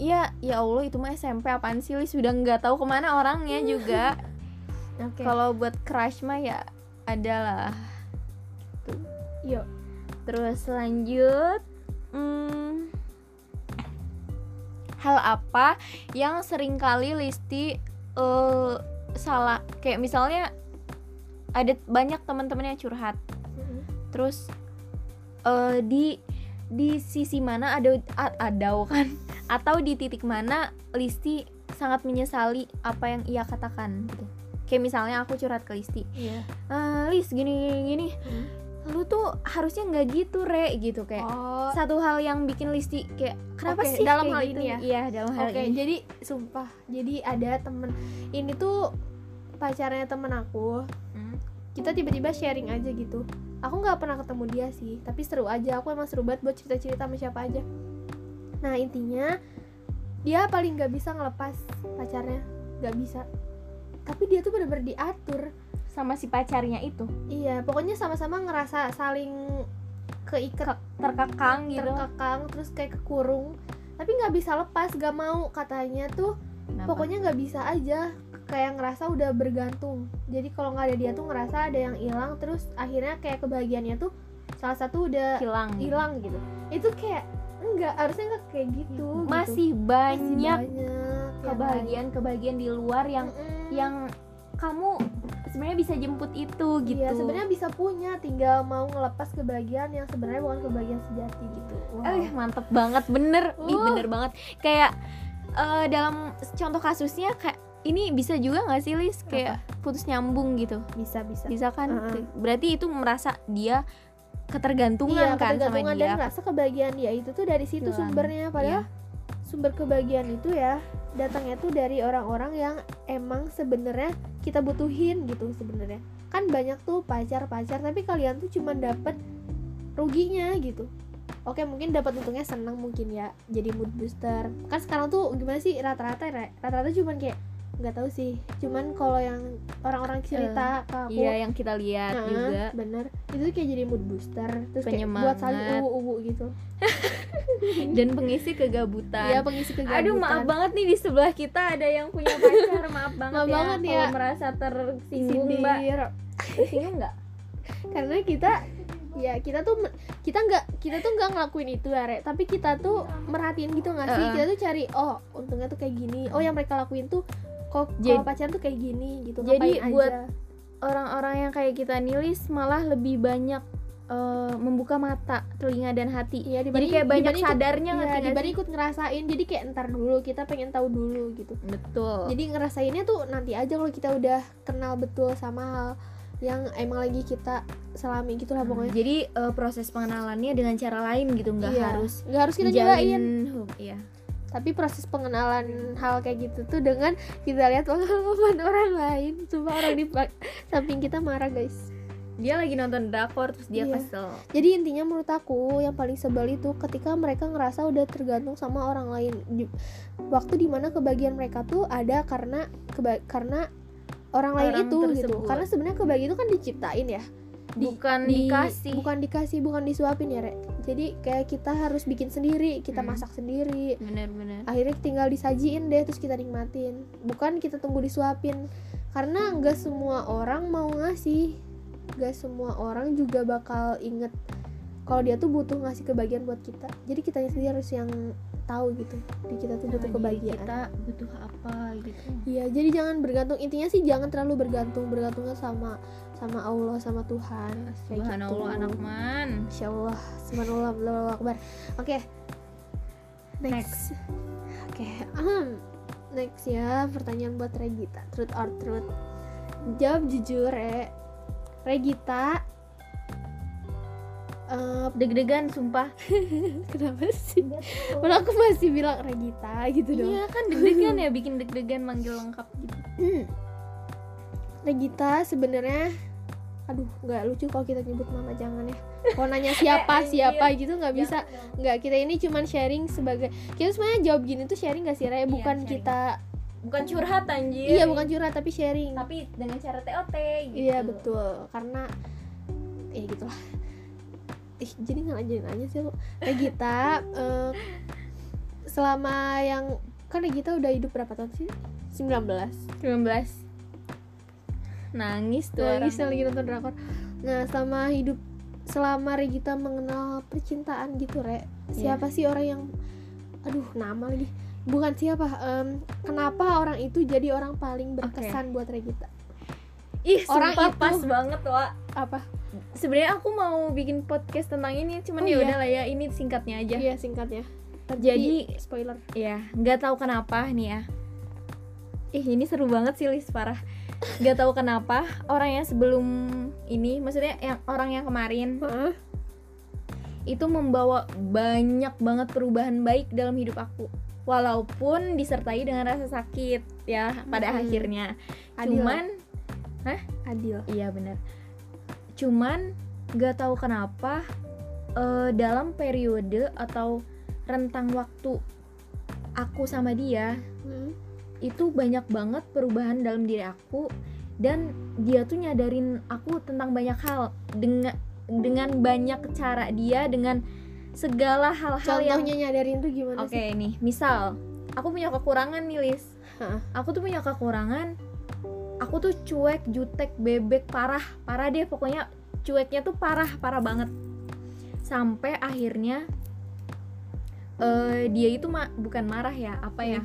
Speaker 1: ya ya allah itu mah SMP apaan sih Lis? sudah nggak tahu ke mana orangnya juga.
Speaker 2: Oke.
Speaker 1: Kalau buat crush mah ya adalah
Speaker 2: yuk.
Speaker 1: Terus lanjut hmm, Hal apa yang sering kali Listi eh, salah Kayak misalnya ada banyak teman-teman yang curhat.
Speaker 2: Mm-mm.
Speaker 1: Terus eh, di di sisi mana ada ada kan atau di titik mana Listi sangat menyesali apa yang ia katakan gitu kayak misalnya aku curhat ke Listi
Speaker 2: iya
Speaker 1: "Eh, Lis gini gini gini
Speaker 2: Hmm.
Speaker 1: lu tuh harusnya nggak gitu re gitu kayak
Speaker 2: oh
Speaker 1: satu hal yang bikin Listi kayak kenapa
Speaker 2: Oke,
Speaker 1: sih
Speaker 2: dalam
Speaker 1: kayak
Speaker 2: hal
Speaker 1: gitu?
Speaker 2: ini ya?
Speaker 1: iya dalam hal
Speaker 2: Oke,
Speaker 1: ini
Speaker 2: jadi sumpah, jadi ada temen ini tuh pacarnya temen aku.
Speaker 1: Hmm.
Speaker 2: Kita tiba-tiba sharing aja gitu. Aku nggak pernah ketemu dia sih, tapi seru aja. Aku emang seru banget buat cerita-cerita sama siapa aja. Nah intinya dia paling nggak bisa ngelepas pacarnya, nggak bisa. Tapi dia tuh bener-bener diatur.
Speaker 1: sama si pacarnya itu?
Speaker 2: Iya, pokoknya sama-sama ngerasa saling keikat
Speaker 1: terkekang gitu.
Speaker 2: terkekang terus kayak kekurung. Tapi nggak bisa lepas gak mau. Katanya tuh
Speaker 1: Kenapa?
Speaker 2: pokoknya nggak bisa aja. Kayak ngerasa udah bergantung. Jadi kalau nggak ada dia tuh ngerasa ada yang hilang. Terus akhirnya kayak kebahagiaannya tuh salah satu udah
Speaker 1: hilang
Speaker 2: hilang gitu. Itu kayak enggak harusnya nggak kayak gitu gitu.
Speaker 1: masih
Speaker 2: Masih
Speaker 1: banyak
Speaker 2: banyak yang
Speaker 1: kebahagiaan kebahagiaan di luar yang
Speaker 2: lain. Mm-mm.
Speaker 1: yang kamu sebenarnya bisa jemput itu gitu
Speaker 2: Iya, sebenarnya bisa punya tinggal mau ngelepas kebahagiaan yang sebenarnya bukan kebahagiaan sejati gitu wow.
Speaker 1: Eh mantep banget bener Ih
Speaker 2: Uh.
Speaker 1: bener banget Kayak eh, dalam contoh kasusnya kayak ini bisa juga nggak sih Lis kayak putus nyambung gitu
Speaker 2: bisa bisa
Speaker 1: bisa kan
Speaker 2: Heeh.
Speaker 1: berarti itu merasa dia ketergantungan
Speaker 2: iya
Speaker 1: kan sama
Speaker 2: ketergantungan
Speaker 1: dia.
Speaker 2: dan rasa kebahagiaan dia itu tuh dari situ
Speaker 1: Hilang.
Speaker 2: sumbernya. Padahal sumber kebahagiaan itu ya datangnya tuh dari orang-orang yang emang sebenarnya kita butuhin gitu sebenarnya. Kan banyak tuh pacar-pacar tapi kalian tuh cuma dapet ruginya gitu. Oke mungkin dapat untungnya senang mungkin ya jadi mood booster. Kan sekarang tuh gimana sih rata-rata rata-rata cuman kayak nggak tahu sih. Cuman kalau yang orang-orang cerita ke aku
Speaker 1: iya yang kita lihat
Speaker 2: Nah,
Speaker 1: juga.
Speaker 2: bener. Itu kayak jadi mood booster terus kayak buat saling
Speaker 1: Penyemangat.
Speaker 2: uwu-uwu gitu.
Speaker 1: Dan pengisi kegabutan.
Speaker 2: Iya pengisi kegabutan.
Speaker 1: Aduh maaf banget nih di sebelah kita ada yang punya pacar. Maaf banget
Speaker 2: Maaf
Speaker 1: ya
Speaker 2: banget
Speaker 1: kalau
Speaker 2: ya.
Speaker 1: merasa tersinggung mbak. Tersinggung nggak?
Speaker 2: Karena kita ya kita tuh kita nggak kita tuh nggak ngelakuin itu ya Re. tapi kita tuh merhatiin gitu nggak sih?
Speaker 1: Heeh.
Speaker 2: kita tuh cari oh untungnya tuh kayak gini. Oh yang mereka lakuin tuh kok kalau pacaran tuh kayak gini gitu
Speaker 1: Jadi buat orang-orang yang kayak kita nilis malah lebih banyak eh, membuka mata telinga dan hati.
Speaker 2: Iya,
Speaker 1: jadi kayak banyak
Speaker 2: ikut-
Speaker 1: sadarnya ngerti nggak
Speaker 2: dibanding ikut ngerasain. Jadi kayak ntar dulu kita pengen tahu dulu gitu.
Speaker 1: Betul.
Speaker 2: Jadi ngerasainnya tuh nanti aja kalau kita udah kenal betul sama hal yang emang lagi kita selami gitu lah pokoknya.
Speaker 1: jadi eh, proses pengenalannya dengan cara lain gitu nggak
Speaker 2: Iya.
Speaker 1: harus
Speaker 2: nggak harus kita
Speaker 1: hub- iya
Speaker 2: tapi proses pengenalan hal kayak gitu tuh dengan kita lihat pengalaman orang lain. Coba orang di samping kita marah guys.
Speaker 1: Dia lagi nonton drakor terus dia
Speaker 2: Iya.
Speaker 1: kesel.
Speaker 2: Jadi intinya menurut aku yang paling sebel itu ketika mereka ngerasa udah tergantung sama orang lain. Di- waktu di mana kebahagiaan mereka tuh ada karena keba- karena orang lain
Speaker 1: Orang
Speaker 2: itu gitu.
Speaker 1: tersebut.
Speaker 2: karena sebenarnya kebahagiaan itu kan diciptain ya Di-
Speaker 1: bukan
Speaker 2: di-
Speaker 1: dikasih.
Speaker 2: bukan dikasih bukan disuapin ya Rek. Jadi kayak kita harus bikin sendiri kita
Speaker 1: Hmm.
Speaker 2: masak sendiri.
Speaker 1: Bener-bener.
Speaker 2: Akhirnya tinggal disajiin deh terus kita nikmatin. Bukan kita tunggu disuapin. Karena nggak semua orang mau ngasih. Nggak semua orang juga bakal inget kalau dia tuh butuh ngasih kebahagiaan buat kita. Jadi kita sendiri harus yang tahu gitu di kita tuh butuh kebahagiaan.
Speaker 1: kita butuh apa gitu.
Speaker 2: Iya jadi jangan bergantung. Intinya sih jangan terlalu bergantung. Bergantungnya sama sama Allah sama Tuhan. Kayak
Speaker 1: Subhanallah
Speaker 2: gitu.
Speaker 1: anak man.
Speaker 2: Insya Allah Subhanallah Allahu Akbar. Oke. Next, Oke ahem. Next ya Pertanyaan buat Regita. Truth or truth? Jawab jujur Re. Regita eh,
Speaker 1: deg-degan sumpah.
Speaker 2: Kenapa sih? Padahal aku masih bilang Regita gitu dong.
Speaker 1: Iya kan deg-degan ya bikin deg-degan manggil lengkap gitu.
Speaker 2: Hmm. Regita sebenarnya aduh nggak lucu kalau kita nyebut mama jangan ya. Kalau nanya siapa siapa gitu nggak bisa. Nggak kita ini cuman sharing sebagai kita sebenarnya jawab gini tuh sharing gak sih Raya bukan
Speaker 1: sharing.
Speaker 2: kita
Speaker 1: bukan curhat anjir.
Speaker 2: Iya bukan curhat tapi sharing.
Speaker 1: Tapi dengan cara TOT gitu.
Speaker 2: Iya betul. Karena ya gitulah. Ih jadi nggak lanjutin aja sih lu Regita eh, selama yang kan Regita udah hidup berapa tahun sih? 19
Speaker 1: 19 nangis tuh
Speaker 2: nangis
Speaker 1: orang.
Speaker 2: lagi nonton drakor. Nah selama hidup selama Regita mengenal percintaan gitu re.
Speaker 1: Iya.
Speaker 2: siapa sih orang yang aduh nama lagi. Bukan siapa em, kenapa orang itu jadi orang paling berkesan buat Regita?
Speaker 1: Ih
Speaker 2: Orang
Speaker 1: sumpah
Speaker 2: itu-
Speaker 1: pas banget wa
Speaker 2: apa?
Speaker 1: Sebenarnya aku mau bikin podcast tentang ini cuman
Speaker 2: Oh,
Speaker 1: ya
Speaker 2: iya?
Speaker 1: udah lah ya ini singkatnya aja.
Speaker 2: Iya singkatnya.
Speaker 1: Jadi-
Speaker 2: spoiler.
Speaker 1: ya nggak tahu kenapa nih ya. Ih ini seru banget sih Lis parah nggak tahu kenapa orang yang sebelum ini maksudnya yang orang yang kemarin
Speaker 2: Heeh.
Speaker 1: itu membawa banyak banget perubahan baik dalam hidup aku walaupun disertai dengan rasa sakit ya pada
Speaker 2: Mm-mm.
Speaker 1: akhirnya
Speaker 2: Adil.
Speaker 1: cuman
Speaker 2: adil
Speaker 1: iya benar cuman nggak tahu kenapa eh, dalam periode atau rentang waktu aku sama dia
Speaker 2: Hmm.
Speaker 1: Itu banyak banget perubahan dalam diri aku. Dan dia tuh nyadarin aku tentang banyak hal. Dengan dengan banyak cara dia dengan segala hal-hal yang
Speaker 2: contohnya nyadarin tuh gimana
Speaker 1: oke
Speaker 2: sih?
Speaker 1: nih misal aku punya kekurangan nih Lis
Speaker 2: Hah.
Speaker 1: aku tuh punya kekurangan aku tuh cuek jutek bebek parah. Parah deh pokoknya cueknya tuh parah parah banget. Sampai akhirnya eh dia itu ma- bukan marah ya apa ya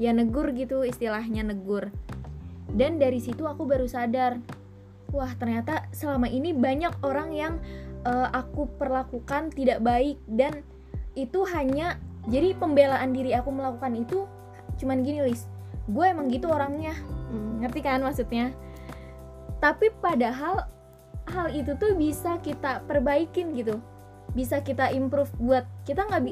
Speaker 1: ya negur gitu istilahnya negur. Dan dari situ aku baru sadar wah ternyata selama ini banyak orang yang eh, aku perlakukan tidak baik. Dan itu hanya jadi pembelaan diri aku melakukan itu cuman gini Lis gue emang gitu orangnya.
Speaker 2: Hmm.
Speaker 1: ngerti kan maksudnya? Tapi padahal hal itu tuh bisa kita perbaikin gitu. Bisa kita improve buat kita nggak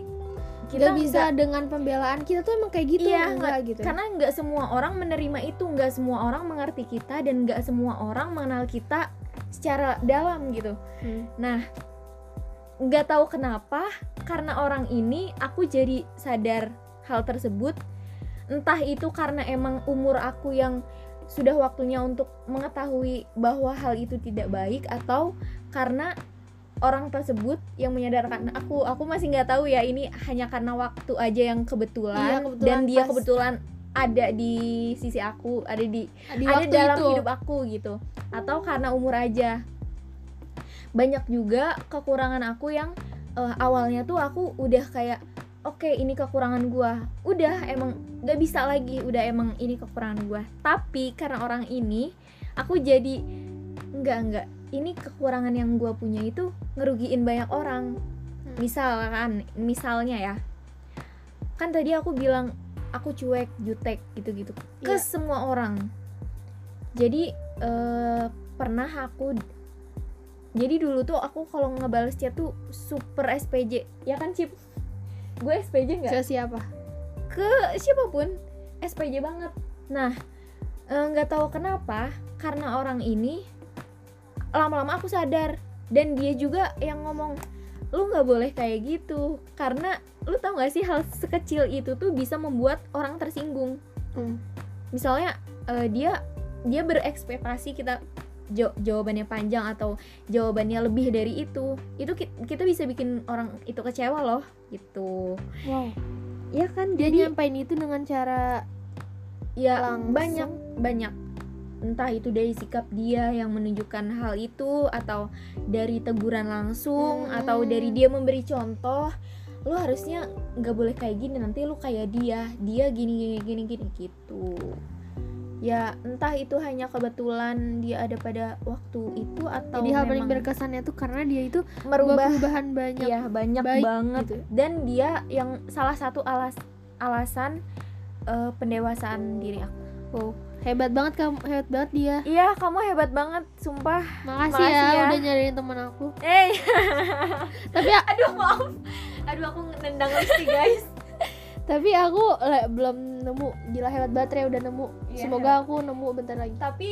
Speaker 2: kita
Speaker 1: kita
Speaker 2: bisa
Speaker 1: nggak-
Speaker 2: dengan pembelaan kita tuh emang kayak gitu
Speaker 1: Iya,
Speaker 2: enggak gitu ya?
Speaker 1: karena nggak semua orang menerima itu nggak semua orang mengerti kita dan nggak semua orang mengenal kita secara dalam gitu
Speaker 2: Hmm.
Speaker 1: nah nggak tahu kenapa karena orang ini aku jadi sadar hal tersebut entah itu karena emang umur aku yang sudah waktunya untuk mengetahui bahwa hal itu tidak baik atau karena orang tersebut yang menyadarkan aku aku masih nggak tahu ya ini hanya karena waktu aja yang kebetulan,
Speaker 2: Iya, kebetulan
Speaker 1: dan dia
Speaker 2: pas.
Speaker 1: kebetulan ada di sisi aku ada di
Speaker 2: di
Speaker 1: ada
Speaker 2: waktu
Speaker 1: dalam
Speaker 2: itu.
Speaker 1: hidup aku gitu. Atau karena umur aja. Banyak juga kekurangan aku yang eh, awalnya tuh aku udah kayak oke ini kekurangan gua. Udah emang gak bisa lagi udah emang ini kekurangan gua. Tapi karena orang ini aku jadi enggak enggak ini kekurangan yang gua punya itu ngerugiin banyak orang.
Speaker 2: Hmm.
Speaker 1: misalkan misalnya ya. Kan tadi aku bilang aku cuek jutek gitu-gitu. Ke
Speaker 2: Iya.
Speaker 1: semua orang. Jadi eh, pernah aku jadi dulu tuh aku kalau ngebales chat tuh super SPJ ya kan Cip? Gue SPJ nggak?
Speaker 2: Ke siapa
Speaker 1: ke siapa pun SPJ banget. Nah eh, nggak tahu kenapa karena orang ini lama-lama aku sadar. Dan dia juga yang ngomong lu nggak boleh kayak gitu. Karena lu tau gak sih hal sekecil itu tuh bisa membuat orang tersinggung.
Speaker 2: Hmm.
Speaker 1: misalnya eh, dia dia berekspektasi kita jaw- jawabannya panjang atau jawabannya lebih dari itu itu ki- kita bisa bikin orang itu kecewa loh gitu.
Speaker 2: Wow.
Speaker 1: Ya kan?
Speaker 2: Dia
Speaker 1: jadi
Speaker 2: nyampain itu dengan cara
Speaker 1: ya
Speaker 2: langsung.
Speaker 1: banyak banyak entah itu dari sikap dia yang menunjukkan hal itu atau dari teguran langsung
Speaker 2: Hmm.
Speaker 1: atau dari dia memberi contoh lu harusnya nggak boleh kayak gini nanti lu kayak dia dia gini gini gini gini gitu ya entah itu hanya kebetulan dia ada pada waktu itu atau
Speaker 2: jadi hal paling berkesannya tuh karena dia itu
Speaker 1: merubah
Speaker 2: perubahan banyak
Speaker 1: Iya banyak
Speaker 2: baik
Speaker 1: banget
Speaker 2: gitu.
Speaker 1: dan dia yang salah satu alas alasan eh, pendewasaan diri aku.
Speaker 2: wow hebat banget kamu hebat banget dia
Speaker 1: Iya kamu hebat banget sumpah.
Speaker 2: makasih,
Speaker 1: Makasih
Speaker 2: ya,
Speaker 1: ya.
Speaker 2: udah nyariin temen aku
Speaker 1: Eh
Speaker 2: tapi ya,
Speaker 1: aduh maaf. Aduh aku nendang lipstick guys.
Speaker 2: tapi aku le- belum nemu gila hebat banget ya udah nemu
Speaker 1: Iya,
Speaker 2: semoga aku nemu bentar lagi
Speaker 1: Tapi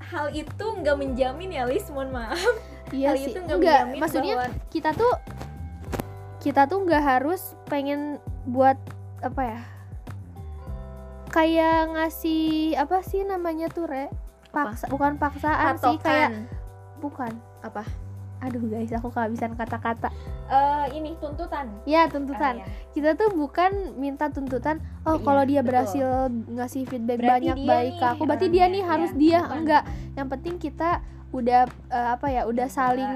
Speaker 1: hal itu nggak menjamin ya Lis mohon maaf.
Speaker 2: iya
Speaker 1: hal
Speaker 2: sih
Speaker 1: itu nggak
Speaker 2: enggak
Speaker 1: menjamin
Speaker 2: maksudnya
Speaker 1: bahwa
Speaker 2: kita tuh kita tuh nggak harus pengen buat apa ya kayak ngasih apa sih namanya tuh re paksa bukan paksaan sih kayak
Speaker 1: patokan
Speaker 2: bukan
Speaker 1: apa?
Speaker 2: aduh guys aku kehabisan kata-kata
Speaker 1: Eh ini tuntutan.
Speaker 2: ya tuntutan
Speaker 1: ya.
Speaker 2: kita tuh bukan minta tuntutan oh
Speaker 1: Iya,
Speaker 2: kalau dia
Speaker 1: betul.
Speaker 2: berhasil ngasih feedback
Speaker 1: Berarti
Speaker 2: banyak baik ke aku berarti dia nih harus
Speaker 1: iya.
Speaker 2: dia
Speaker 1: Bukan.
Speaker 2: enggak yang penting kita udah eh, apa ya udah saling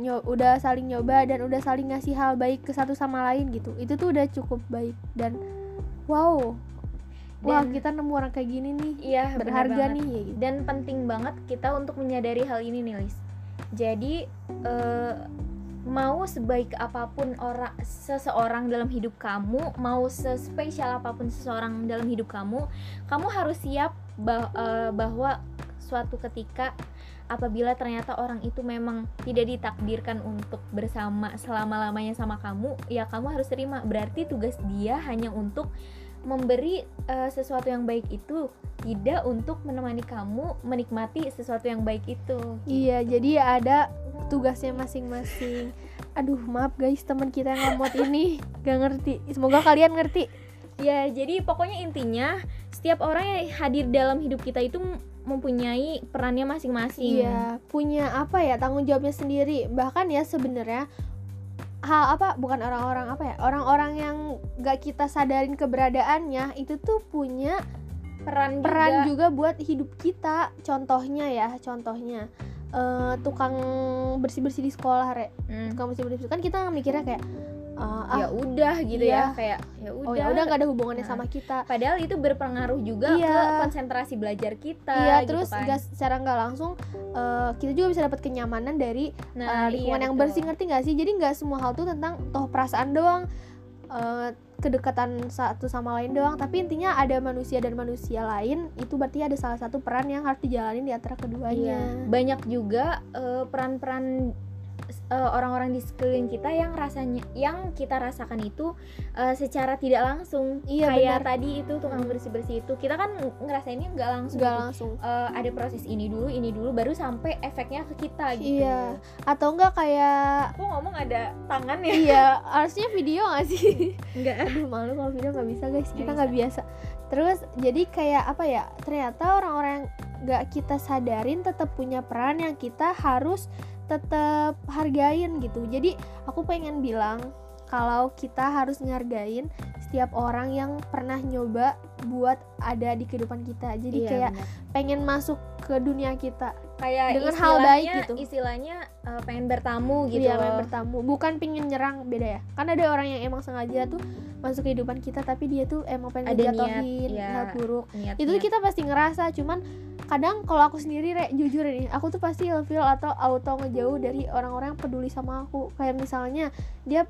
Speaker 2: nyo- udah saling nyoba dan udah saling ngasih hal baik ke satu sama lain gitu itu tuh udah cukup baik dan wow wah
Speaker 1: Dan-
Speaker 2: kita nemu orang kayak gini nih.
Speaker 1: Iya
Speaker 2: berharga nih ya gitu.
Speaker 1: dan penting banget kita untuk menyadari hal ini nih Lis jadi eh, mau sebaik apa pun orang seseorang dalam hidup kamu mau sespesial apa pun seseorang dalam hidup kamu kamu harus siap bah- eh, bahwa suatu ketika apabila ternyata orang itu memang tidak ditakdirkan untuk bersama selama-lamanya sama kamu ya kamu harus terima. Berarti tugas dia hanya untuk memberi eh, sesuatu yang baik itu tidak untuk menemani kamu menikmati sesuatu yang baik itu.
Speaker 2: iya jadi ada tugasnya masing-masing aduh maaf guys teman kita yang ngamot ini gak ngerti semoga kalian ngerti
Speaker 1: Ya, jadi pokoknya intinya setiap orang yang hadir dalam hidup kita itu mempunyai perannya masing-masing.
Speaker 2: Iya, punya apa ya tanggung jawabnya sendiri. Bahkan ya sebenarnya hal apa bukan orang-orang apa ya orang-orang yang gak kita sadarin keberadaannya itu tuh punya
Speaker 1: Peran,
Speaker 2: peran
Speaker 1: juga.
Speaker 2: juga buat hidup kita. Contohnya ya, contohnya eh, tukang bersih bersih di sekolah re,
Speaker 1: Hmm.
Speaker 2: tukang bersih bersih kan kita mikirnya kayak eh,
Speaker 1: Ya
Speaker 2: ah
Speaker 1: udah gitu
Speaker 2: iya.
Speaker 1: ya, kayak ya udah.
Speaker 2: oh ya udah gak ada hubungannya
Speaker 1: Nah.
Speaker 2: sama kita.
Speaker 1: Padahal itu berpengaruh juga
Speaker 2: Iya.
Speaker 1: ke konsentrasi belajar kita.
Speaker 2: Iya,
Speaker 1: gitu
Speaker 2: terus
Speaker 1: kan.
Speaker 2: nggak secara nggak langsung eh, kita juga bisa dapat kenyamanan dari
Speaker 1: nah,
Speaker 2: uh, lingkungan
Speaker 1: iya,
Speaker 2: yang
Speaker 1: betul.
Speaker 2: bersih ngerti nggak sih jadi nggak semua hal tuh tentang toh perasaan doang Uh, kedekatan satu sama lain doang tapi intinya ada manusia dan manusia lain itu berarti ada salah satu peran yang harus dijalani di antara keduanya
Speaker 1: banyak juga peran-peran eh, orang-orang di sekeliling kita yang rasanya yang kita rasakan itu eh, secara tidak langsung.
Speaker 2: Iya,
Speaker 1: kayak
Speaker 2: benar.
Speaker 1: tadi itu tukang
Speaker 2: Hmm.
Speaker 1: bersih bersih itu. Kita kan ngerasainnya nggak langsung.
Speaker 2: Nggak langsung.
Speaker 1: Eh, ada proses ini dulu ini dulu baru sampai efeknya ke kita gitu.
Speaker 2: Iya. atau enggak kayak
Speaker 1: aku ngomong ada tangan ya?
Speaker 2: Iya harusnya video gak sih?
Speaker 1: Enggak
Speaker 2: aduh malu kalau video nggak bisa guys. Kita
Speaker 1: Nggak
Speaker 2: nggak biasa. Terus jadi kayak apa ya? Ternyata orang-orang yang nggak kita sadarin tetap punya peran yang kita harus tetap hargain gitu jadi aku pengen bilang kalau kita harus ngehargain setiap orang yang pernah nyoba buat ada di kehidupan kita jadi
Speaker 1: Iya,
Speaker 2: kayak
Speaker 1: benar.
Speaker 2: pengen masuk ke dunia kita
Speaker 1: kayak
Speaker 2: dengan hal baik gitu.
Speaker 1: istilahnya eh, pengen bertamu gitu
Speaker 2: Iya,
Speaker 1: loh.
Speaker 2: bertamu bukan pingin nyerang beda ya kan ada orang yang emang sengaja tuh masuk kehidupan kita tapi dia tuh emang pengen
Speaker 1: Ada niat,
Speaker 2: ngejatohin
Speaker 1: iya.
Speaker 2: hal buruk
Speaker 1: Niat-
Speaker 2: itu
Speaker 1: niat.
Speaker 2: kita pasti ngerasa cuman kadang kalau aku sendiri Rek, jujur ini aku tuh pasti ilfeel atau auto ngejauh dari orang-orang yang peduli sama aku. Kayak misalnya dia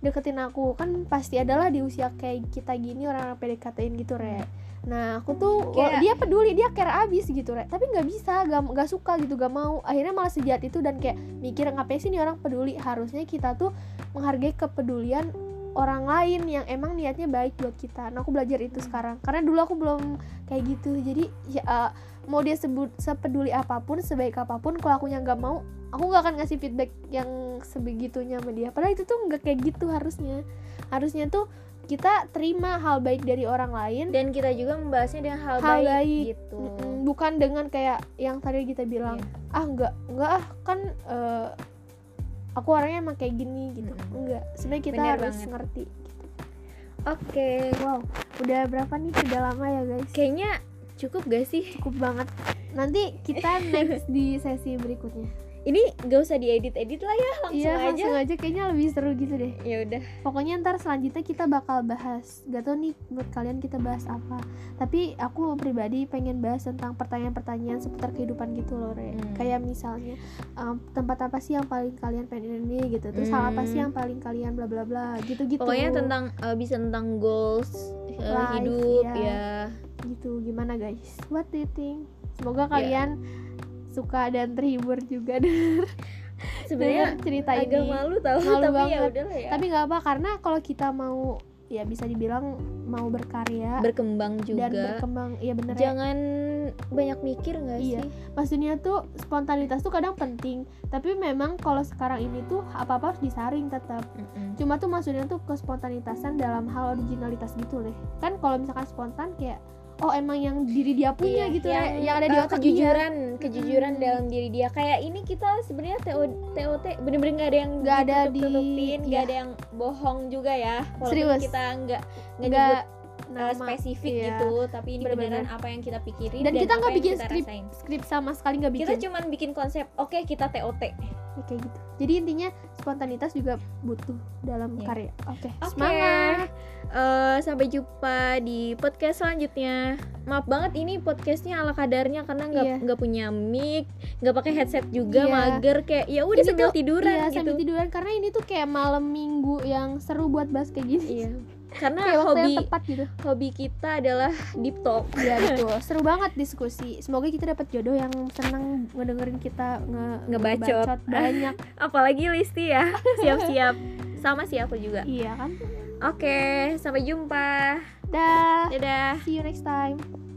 Speaker 2: deketin aku kan pasti adalah di usia kayak kita gini orang-orang PDKT-in gitu Rek nah aku tuh
Speaker 1: Kayak-
Speaker 2: dia peduli dia care abis gitu Rek tapi nggak bisa gak, nggak suka gitu gak mau. Akhirnya malah sejahat itu dan kayak mikir ngapain sih nih orang peduli? Harusnya kita tuh menghargai kepedulian orang lain yang emang niatnya baik buat kita. Nah aku belajar itu sekarang. Karena dulu aku belum kayak gitu. Jadi ya, eh, mau dia sebut sepeduli apa pun, sebaik apa pun, kalau akunya nggak mau, aku nggak akan ngasih feedback yang sebegitunya sama dia. Padahal itu tuh nggak kayak gitu harusnya. Harusnya tuh kita terima hal baik dari orang lain
Speaker 1: dan kita juga membahasnya dengan hal,
Speaker 2: Hal
Speaker 1: baik,
Speaker 2: baik.
Speaker 1: gitu
Speaker 2: bukan dengan kayak yang tadi kita bilang
Speaker 1: Iya.
Speaker 2: ah enggak enggak ah kan eh, aku orangnya emang kayak gini gitu
Speaker 1: Mm-mm.
Speaker 2: enggak sebenarnya kita
Speaker 1: Bener
Speaker 2: harus
Speaker 1: banget.
Speaker 2: ngerti
Speaker 1: oke
Speaker 2: wow udah berapa nih sudah lama ya guys
Speaker 1: kayaknya cukup gak sih?
Speaker 2: Cukup banget. Nanti kita next di sesi berikutnya
Speaker 1: ini gak usah diedit edit lah ya langsung
Speaker 2: iya
Speaker 1: aja.
Speaker 2: langsung aja kayaknya lebih seru gitu deh.
Speaker 1: Ya udah.
Speaker 2: Pokoknya ntar selanjutnya kita bakal bahas gak tau nih buat kalian kita bahas apa. Tapi aku pribadi pengen bahas tentang pertanyaan-pertanyaan seputar kehidupan gitu loh Re.
Speaker 1: Hmm.
Speaker 2: kayak misalnya um, tempat apa sih yang paling kalian pengen ini gitu. Terus hal apa sih
Speaker 1: Hmm.
Speaker 2: yang paling kalian bla bla bla gitu gitu
Speaker 1: pokoknya tentang eh, bisa tentang goals eh,
Speaker 2: Life,
Speaker 1: hidup
Speaker 2: iya.
Speaker 1: ya.
Speaker 2: Gitu gimana guys? What do you think semoga
Speaker 1: Ya.
Speaker 2: kalian suka dan terhibur juga denger
Speaker 1: sebenarnya
Speaker 2: cerita
Speaker 1: agak
Speaker 2: ini
Speaker 1: malu tau
Speaker 2: Malu
Speaker 1: tapi ya
Speaker 2: banget.
Speaker 1: udahlah ya.
Speaker 2: Tapi nggak apa karena kalau kita mau ya bisa dibilang mau berkarya
Speaker 1: berkembang
Speaker 2: dan
Speaker 1: juga.
Speaker 2: berkembang iya bener ya.
Speaker 1: Jangan banyak mikir gak
Speaker 2: Iya.
Speaker 1: sih?
Speaker 2: Maksudnya tuh spontanitas tuh kadang penting tapi memang kalau sekarang ini tuh apa apa harus disaring tetap
Speaker 1: Mm-mm.
Speaker 2: cuma tuh maksudnya tuh kespontanitasan dalam hal originalitas gitu deh. Kan kalau misalkan spontan kayak oh emang yang diri dia punya
Speaker 1: Iya,
Speaker 2: gitu ya
Speaker 1: yang,
Speaker 2: yang ada di
Speaker 1: eh,
Speaker 2: otak dia
Speaker 1: kejujuran kejujuran
Speaker 2: Mm-mm.
Speaker 1: dalam diri dia kayak ini kita sebenarnya TO, TOT bener-bener nggak ada yang
Speaker 2: Nggak ada di-
Speaker 1: nggak
Speaker 2: iya.
Speaker 1: ada yang bohong juga ya walaupun
Speaker 2: Serius.
Speaker 1: kita nggak nggak nyebut uh, spesifik
Speaker 2: iya.
Speaker 1: gitu tapi ini beneran apa yang kita pikirin
Speaker 2: Dan kita
Speaker 1: apa
Speaker 2: nggak
Speaker 1: yang
Speaker 2: bikin
Speaker 1: kita
Speaker 2: skrip. skrip sama sekali nggak bikin
Speaker 1: kita cuman bikin konsep oke kita TOT
Speaker 2: Ya, kayak gitu jadi intinya spontanitas juga butuh dalam
Speaker 1: Iya.
Speaker 2: karya oke
Speaker 1: Oke.
Speaker 2: semangat
Speaker 1: Eh, sampai jumpa di podcast selanjutnya. Maaf banget ini podcastnya ala kadarnya karena nggak
Speaker 2: Iya.
Speaker 1: nggak punya mic, nggak pakai headset juga,
Speaker 2: Iya.
Speaker 1: mager kayak ya udah sambil
Speaker 2: tuh-
Speaker 1: tiduran
Speaker 2: iya
Speaker 1: gitu.
Speaker 2: sambil tiduran karena ini tuh kayak malam minggu yang seru buat bahas kayak gini
Speaker 1: Iya. Karena
Speaker 2: kayak
Speaker 1: hobi
Speaker 2: yang tepat gitu
Speaker 1: hobi kita adalah deep talk.
Speaker 2: Iya betul, seru banget diskusi. Semoga kita dapat jodoh yang senang ngedengerin kita nge
Speaker 1: Ngebacot.
Speaker 2: banyak.
Speaker 1: Apalagi Listi ya. Siap-siap. Sama sih aku juga.
Speaker 2: iya kan?
Speaker 1: Oke, sampai jumpa.
Speaker 2: Dah.
Speaker 1: Dadah.
Speaker 2: See you next time.